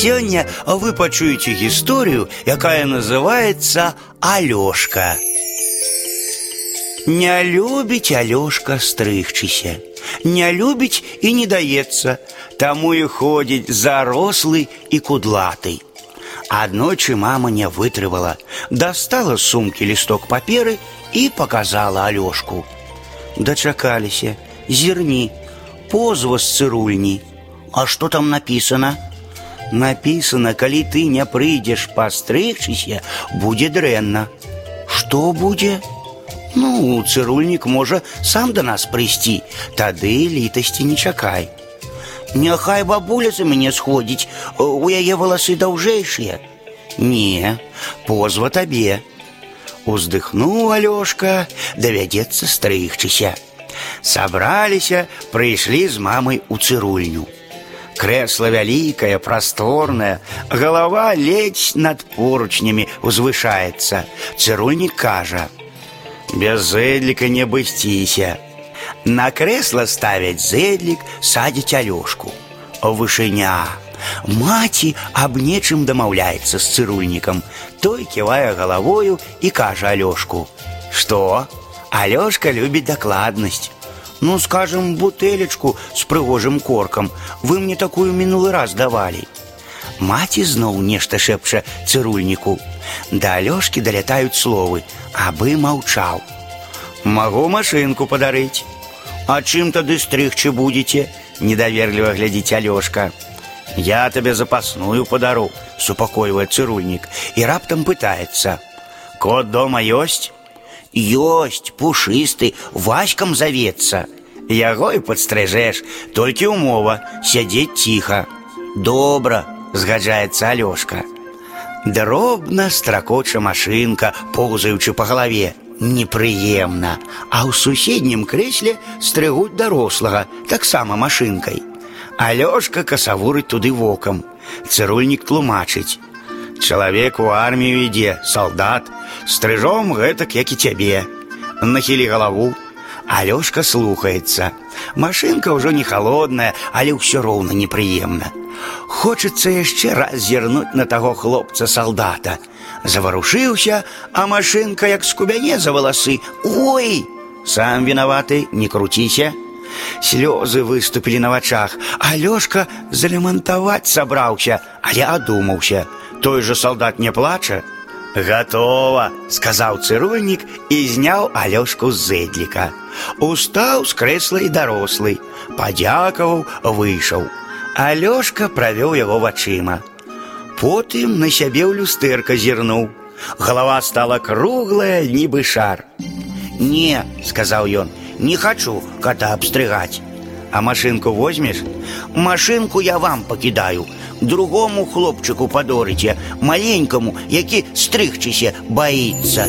Сегодня вы пачуеце историю, якая называется Алёшка. Не любить Алёшка стрыгчыся, не любить и не дается, тому и ходить зарослый и кудлатый. Аднойчы мама не вытрывала, достала з сумки листок паперы и показала Алёшку. Дачакаліся, зерни, позва з цырульні. А что там написано? Написано, коли ты не прыйдзеш пастрыгчыся, будзе дрэнна. Что будзе? Ну, цырульнік можа сам до нас прыйсці, тады літасці не чакай. Няхай бабуля за мяне сходзіць, у яе валасы даўжэйшыя. Не, позва табе. Уздыхнуў Алёшка, давядзецца стрыгчыся. Сабраліся, прыйшлі з мамай у цырульню. Кресло великое, просторное, голова ледь над поручнями узвышается. Цирульник кажа, без зэдлика не бысціся. На кресло ставить зэдлик, садить Алёшку. Вышыня. Маці аб нечым дамаўляецца з цырульнікам. Той ківае галавою і кажа Алёшку: « Што? Алёшка любіць дакладнасць. Ну, скажем, бутылечку с прыгожым корком. Вы мне такую мінулы раз давалі. Маці зноў нешта шэпча цырульніку. Да Алёшкі далятаюць словы, абы маўчаў. Магу машынку падарыць. А чым тады стрыгчы будзеце? Недаверліва глядзіць Алёшка. Я табе запасную падару, супакойвае цырульнік і раптам пытаецца: « Кот дома ёсць? Ёсць, пушысты, васькам завецца. Яго і падстрыжэш, толькі ўмова сядзець ціха. Добра, згаджаецца Алёшка. Дробна стракоча машынка, поўзаючы па галаве. Непрыемна, а ў суседнім крэсле стрыгуць дарослага, таксама машынкай. Алёшка касавурыць туды вокам. Цырульнік тлумачыць. Чалавек у армію ідзе, салдат, стрыжом гэтак, як і цябе. Нахілі галаву. Алёшка слухаецца. Машынка ўжо не холодная, але ўсё роўна непрыемна. Хочацца яшчэ раз зірнуць на таго хлопца салдата. Заварушыўся, а машынка як скубяне за валасы. Ой! Сам вінаваты, не круціся. Слёзы выступілі на вачах. Алёшка залемантаваць сабраўся, але адумаўся – той же солдат не плача? Готово, сказал цирульник и зняў Алёшку з зэдліка. Устаў з крэсла і дарослый, падзякаваў, выйшаў. Алёшка правёў яго вачыма. Потым на сябе ў люстэрка зірнуў. Голова стала круглая, нібы шар. Не, сказаў ён, не хочу кота абстрыгаць. А машинку возьмешь? Машинку я вам покидаю другому хлопчику падорыце, маленькому, які стрыгчыся баіцца.